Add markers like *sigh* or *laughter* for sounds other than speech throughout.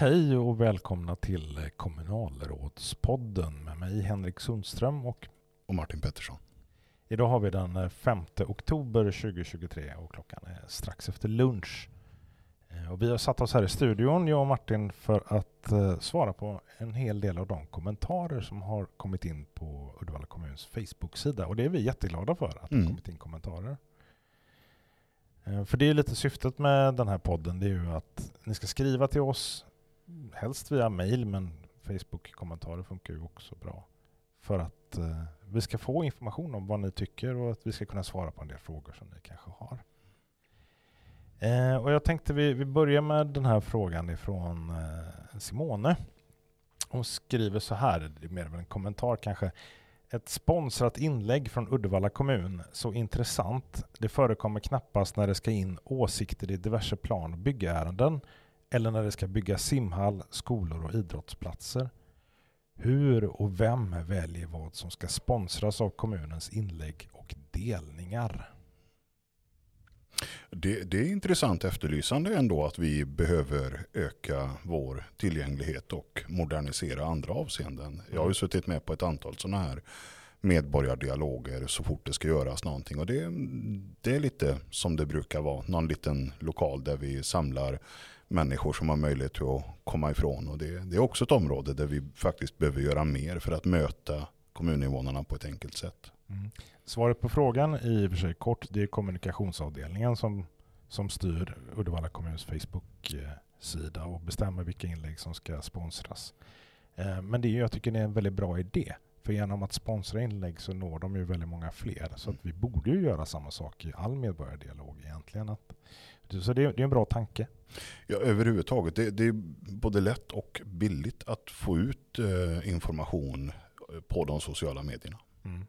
Hej och välkomna till kommunalrådspodden med mig Henrik Sundström och, och Martin Pettersson. Idag har vi den 5 oktober 2023 och klockan är strax efter lunch. Eh, och vi har satt oss här i studion, jag och Martin, för att uh, svara på en hel del av de kommentarer som har kommit in på Uddevalla kommuns Facebook-sida. Och det är vi jätteglada för, att mm. det har kommit in kommentarer. Uh, för det är lite syftet med den här podden, det är ju att ni ska skriva till oss, helst via mail, men Facebook-kommentarer funkar ju också bra. För att eh, vi ska få information om vad ni tycker och att vi ska kunna svara på en del frågor som ni kanske har. Eh, och jag tänkte vi, vi börjar med den här frågan ifrån eh, Simone. Hon skriver så här, det är mer en kommentar kanske. Ett sponsrat inlägg från Uddevalla kommun, så intressant. Det förekommer knappast när det ska in åsikter i diverse plan och byggärenden eller när det ska byggas simhall, skolor och idrottsplatser. Hur och vem väljer vad som ska sponsras av kommunens inlägg och delningar? Det, det, är intressant efterlysande ändå att vi behöver öka vår tillgänglighet och modernisera andra avseenden. Jag har ju suttit med på ett antal sådana här medborgardialoger så fort det ska göras någonting. Och det, det är lite som det brukar vara, någon liten lokal där vi samlar människor som har möjlighet att komma ifrån. Och det, det är också ett område där vi faktiskt behöver göra mer för att möta kommuninvånarna på ett enkelt sätt. Mm. Svaret på frågan i och för sig kort, det är kommunikationsavdelningen som, som styr Uddevalla kommuns Facebook-sida och bestämmer vilka inlägg som ska sponsras. Eh, men det, jag tycker det är en väldigt bra idé. För genom att sponsra inlägg så når de ju väldigt många fler. Så att vi borde ju göra samma sak i all medborgardialog egentligen. Att, så det, det är en bra tanke. Ja, överhuvudtaget. Det, det är både lätt och billigt att få ut eh, information på de sociala medierna. Mm.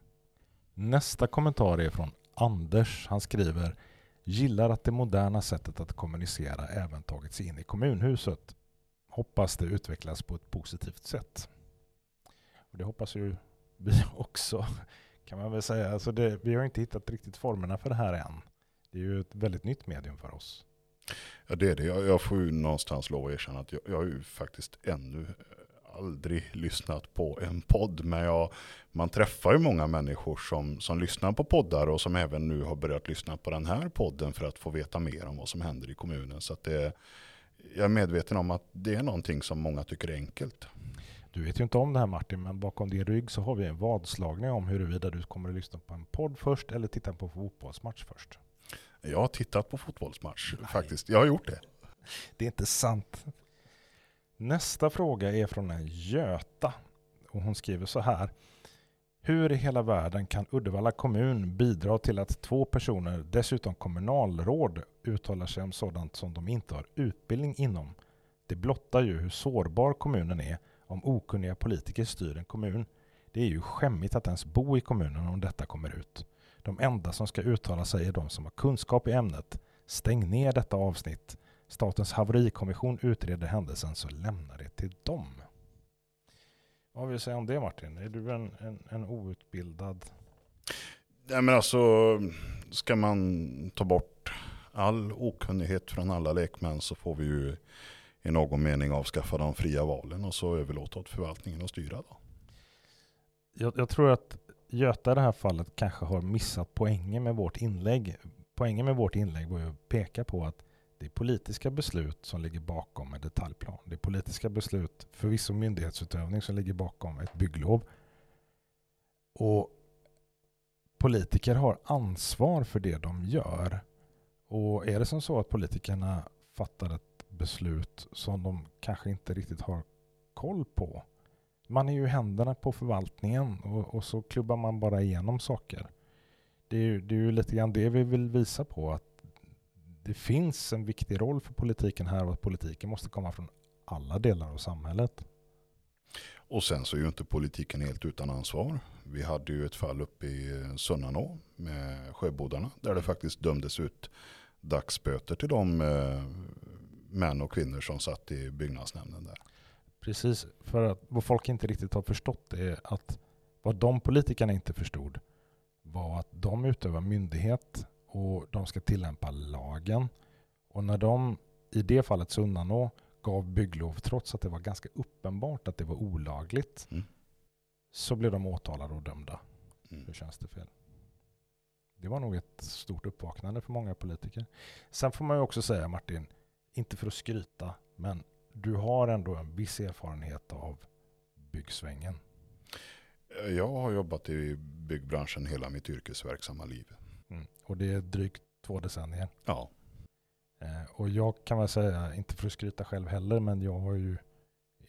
Nästa kommentar är från Anders. Han skriver Gillar att det moderna sättet att kommunicera även tagit sig in i kommunhuset. Hoppas det utvecklas på ett positivt sätt. Och det hoppas ju vi *laughs* också, kan man väl säga. Alltså det, vi har inte hittat riktigt formerna för det här än. Det är ju ett väldigt nytt medium för oss. Ja, det är det. Jag, jag får ju någonstans lov att erkänna att jag, jag har ju faktiskt ännu eh, aldrig lyssnat på en podd, men jag, man träffar ju många människor som, som lyssnar på poddar och som även nu har börjat lyssna på den här podden för att få veta mer om vad som händer i kommunen. Så att det, jag är medveten om att det är någonting som många tycker är enkelt. Du vet ju inte om det här Martin, men bakom din rygg så har vi en vadslagning om huruvida du kommer att lyssna på en podd först eller titta på fotbollsmatch först. Jag har tittat på fotbollsmatch Nej. faktiskt. Jag har gjort det. Det är inte sant. Nästa fråga är från en Göta. Och hon skriver så här. Hur i hela världen kan Uddevalla kommun bidra till att två personer, dessutom kommunalråd, uttalar sig om sådant som de inte har utbildning inom? Det blottar ju hur sårbar kommunen är om okunniga politiker styr en kommun. Det är ju skämmigt att ens bo i kommunen om detta kommer ut. De enda som ska uttala sig är de som har kunskap i ämnet. Stäng ner detta avsnitt. Statens haverikommission utreder händelsen så lämna det till dem. Vad vill du säga om det Martin? Är du en, en, en outbildad? Nej men alltså, ska man ta bort all okunnighet från alla lekmän så får vi ju i någon mening avskaffa de fria valen och så överlåta åt förvaltningen att styra. Då. Jag, jag tror att Göta i det här fallet kanske har missat poängen med vårt inlägg. Poängen med vårt inlägg var ju att peka på att det är politiska beslut som ligger bakom en detaljplan. Det är politiska beslut, förvisso myndighetsutövning, som ligger bakom ett bygglov. Och politiker har ansvar för det de gör. Och är det som så att politikerna fattar ett beslut som de kanske inte riktigt har koll på. Man är ju händerna på förvaltningen och, och så klubbar man bara igenom saker. Det är, ju, det är ju lite grann det vi vill visa på. att det finns en viktig roll för politiken här och att politiken måste komma från alla delar av samhället. Och sen så är ju inte politiken helt utan ansvar. Vi hade ju ett fall uppe i Sunnanå med sjöbodarna där det faktiskt dömdes ut dagsböter till de eh, män och kvinnor som satt i byggnadsnämnden där. Precis, för att vad folk inte riktigt har förstått är att vad de politikerna inte förstod var att de utövar myndighet och de ska tillämpa lagen. Och när de i det fallet Sunnanå gav bygglov trots att det var ganska uppenbart att det var olagligt. Mm. Så blev de åtalade och dömda Mm. för tjänstefel. Det var nog ett stort uppvaknande för många politiker. Sen får man ju också säga Martin, inte för att skryta, men du har ändå en viss erfarenhet av byggsvängen. Jag har jobbat i byggbranschen hela mitt yrkesverksamma liv. Mm. Och det är drygt två decennier. Ja, Eh, och jag kan väl säga, inte för att skryta själv heller, men jag har ju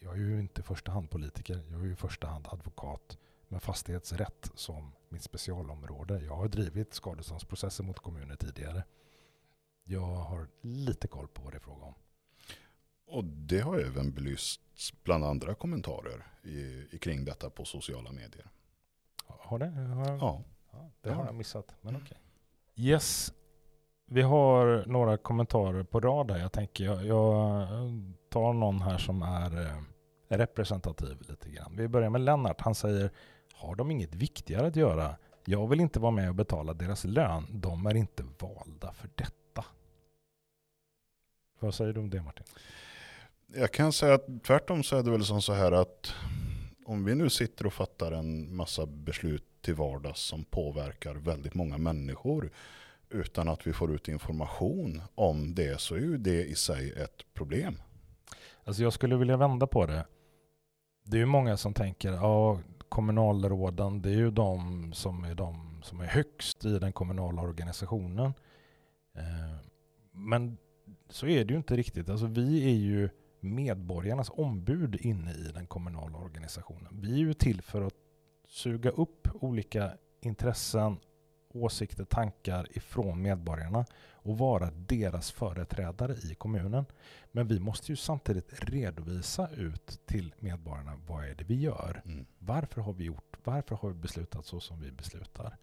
jag är ju inte i första hand politiker. Jag är ju i första hand advokat med fastighetsrätt som mitt specialområde. Jag har drivit skadeståndsprocesser mot kommuner tidigare. Jag har lite koll på vad det är fråga om. och det har även belysts bland andra kommentarer i, i kring detta på sociala medier. Har det? Har, Ja, ja, det har Ja. jag missat, men Mm. okej. Yes. Vi har några kommentarer på rad här. Jag tänker jag, jag tar någon här som är eh, representativ lite grann. Vi börjar med Lennart. Han säger Har de inget viktigare att göra? Jag vill inte vara med och betala deras lön. De är inte valda för detta. Vad säger du om det Martin? jag kan säga att tvärtom så är det väl som så här att om vi nu sitter och fattar en massa beslut till vardags som påverkar väldigt många människor utan att vi får ut information om det så är ju det i sig ett problem. Alltså jag skulle vilja vända på det. Det är ju många som tänker, ja kommunalråden, det är ju de som är de som är högst i den kommunala organisationen. Eh, Men så är det ju inte riktigt. Alltså vi är ju medborgarnas ombud inne i den kommunala organisationen. Vi är ju till för att suga upp olika intressen, åsikter, tankar ifrån medborgarna och vara deras företrädare i kommunen. Men vi måste ju samtidigt redovisa ut till medborgarna vad är det vi gör. Mm. Varför har vi gjort, varför har vi beslutat så som vi beslutar?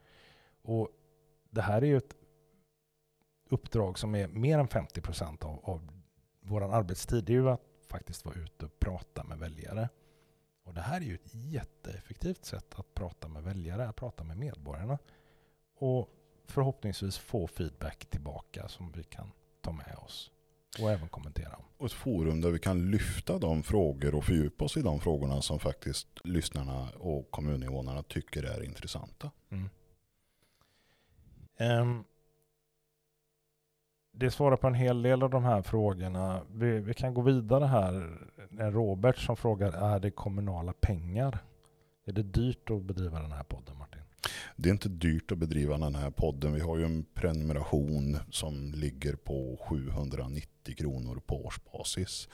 Och det här är ju ett uppdrag som är mer än 50 procent av, av vår arbetstid. Det är ju att faktiskt vara ute och prata med väljare. Och det här är ju ett jätteeffektivt sätt att prata med väljare, att prata med medborgarna. Och förhoppningsvis få feedback tillbaka som vi kan ta med oss och även kommentera om. Och ett forum där vi kan lyfta de frågor och fördjupa oss i de frågorna som faktiskt lyssnarna och kommuninvånarna tycker är intressanta. Mm. Ehm, det svarar på en hel del av de här frågorna. Vi, vi kan gå vidare här. Robert som frågar, är det kommunala pengar? Är det dyrt att bedriva den här podden Martin? Det är inte dyrt att bedriva den här podden. Vi har ju en prenumeration som ligger på 790 kronor på årsbasis.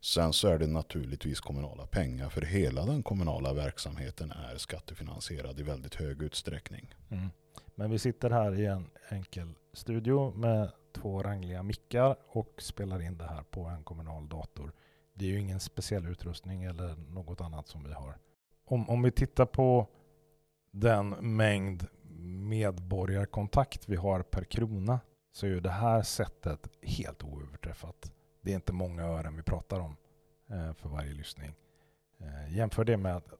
Sen så är det naturligtvis kommunala pengar för hela den kommunala verksamheten är skattefinansierad i väldigt hög utsträckning. Mm. Men vi sitter här i en enkel studio med två rangliga mickar och spelar in det här på en kommunal dator. Det är ju ingen speciell utrustning eller något annat som vi har. Om, om vi tittar på den mängd medborgarkontakt vi har per krona så är ju det här sättet helt oöverträffat. Det är inte många ören vi pratar om eh, för varje lyssning. Eh, jämför det med att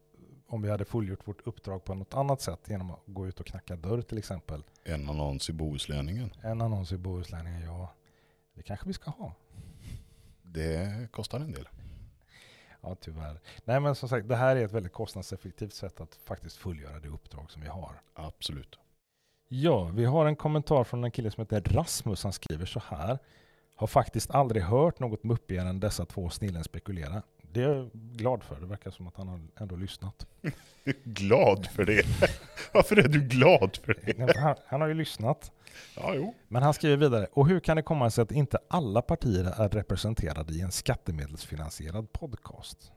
om vi hade fullgjort vårt uppdrag på något annat sätt genom att gå ut och knacka dörr till exempel. En annons i Bohuslänningen. En annons i Bohuslänningen, ja. Det kanske vi ska ha. Det kostar en del. Ja, tyvärr. Nej, men som sagt, det här är ett väldigt kostnadseffektivt sätt att faktiskt fullgöra det uppdrag som vi har. Absolut. Ja, vi har en kommentar från en kille som heter Rasmus. Han skriver så här. Har faktiskt aldrig hört något muppigare än dessa två snillen spekulera. Det är jag glad för. Det verkar som att han har ändå lyssnat. *laughs* Glad för det. *laughs* Varför är du glad för det? Han, han har ju lyssnat. Ja, jo. Men han skriver vidare. Och hur kan det komma sig att inte alla partier är representerade i en skattemedelsfinansierad podcast?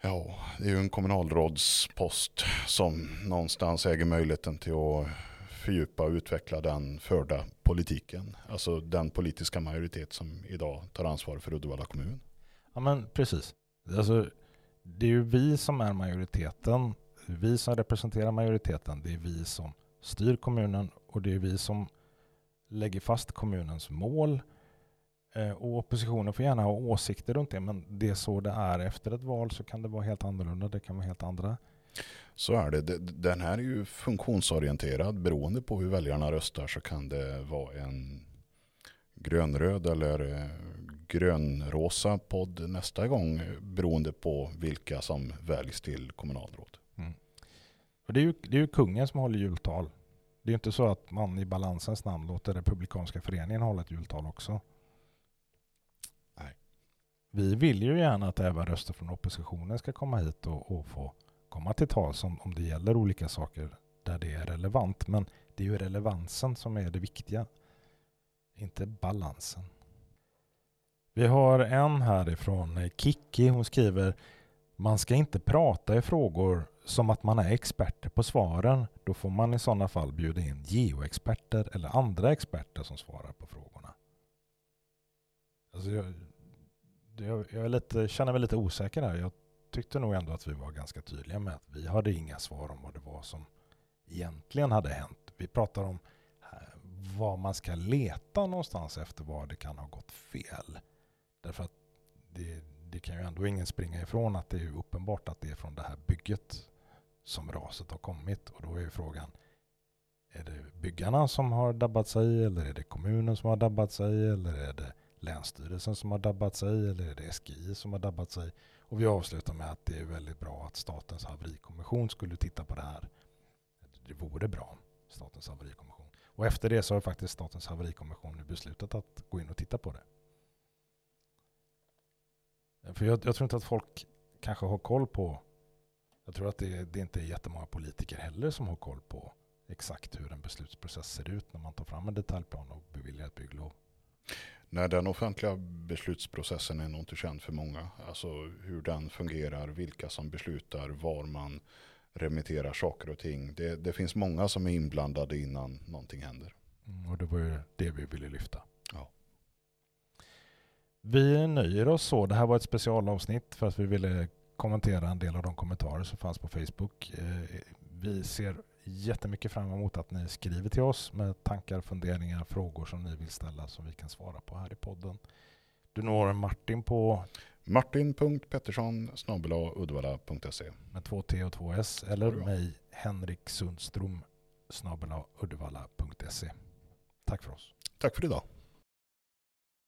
Ja, det är ju en kommunalrådspost som någonstans äger möjligheten till att fördjupa och utveckla den förda politiken. Alltså den politiska majoritet som idag tar ansvar för Uddevalla kommun. Ja men precis. Alltså, det är ju vi som är majoriteten. Vi som representerar majoriteten. Det är vi som styr kommunen och det är vi som lägger fast kommunens mål. Eh, Och oppositionen får gärna ha åsikter runt det men det är så det är. Efter ett val så kan det vara helt annorlunda. Det kan vara helt andra. Så är det. Den här är ju funktionsorienterad. Beroende på hur väljarna röstar så kan det vara en grönröd eller eh, grönrosa podd nästa gång beroende på vilka som väljs till kommunalråd. Mm. Och det, är ju, det är ju kungen som håller jultal. Det är inte så att man i balansens namn låter Republikanska föreningen hålla ett jultal också. Nej. Vi vill ju gärna att även röster från oppositionen ska komma hit och, och få komma till tals om, om det gäller olika saker där det är relevant. Men det är ju relevansen som är det viktiga, inte balansen. Vi har en härifrån eh, Kiki. Hon skriver man ska inte prata i frågor som att man är experter på svaren. Då får man i sådana fall bjuda in geoexperter eller andra experter som svarar på frågorna. Alltså jag, jag, jag lite, känner mig lite osäker här. Jag tyckte nog ändå att vi var ganska tydliga med att vi hade inga svar om vad det var som egentligen hade hänt. Vi pratar om eh, var man ska leta någonstans efter var det kan ha gått fel. Därför att det, det kan ju ändå ingen springa ifrån att det är uppenbart att det är från det här bygget som raset har kommit. Och då är ju frågan, är det byggarna som har dabbat sig eller är det kommunen som har dabbat sig eller är det Länsstyrelsen som har dabbat sig eller är det SGI som har dabbat sig? Och vi avslutar med att det är väldigt bra att Statens haverikommission skulle titta på det här. Det vore bra, Statens haverikommission. Och efter det så har faktiskt Statens haverikommission nu beslutat att gå in och titta på det. För jag, jag tror inte att folk kanske har koll på, jag tror att det, det inte är jättemånga politiker heller som har koll på exakt hur en beslutsprocess ser ut när man tar fram en detaljplan och beviljar ett bygglov. Nej, den offentliga beslutsprocessen är nog inte känd för många. Alltså hur den fungerar, vilka som beslutar, var man remitterar saker och ting. Det, det finns många som är inblandade innan någonting händer. Mm, och det var ju det vi ville lyfta. Vi nöjer oss så. Det här var ett specialavsnitt för att vi ville kommentera en del av de kommentarer som fanns på Facebook. Eh, vi ser jättemycket fram emot att ni skriver till oss med tankar, funderingar, frågor som ni vill ställa som vi kan svara på här i podden. Du når Martin på Martin.pettersson uddevalla.se med två T och två S eller mig Henrik Sundström uddevalla.se. Tack för oss. Tack för idag.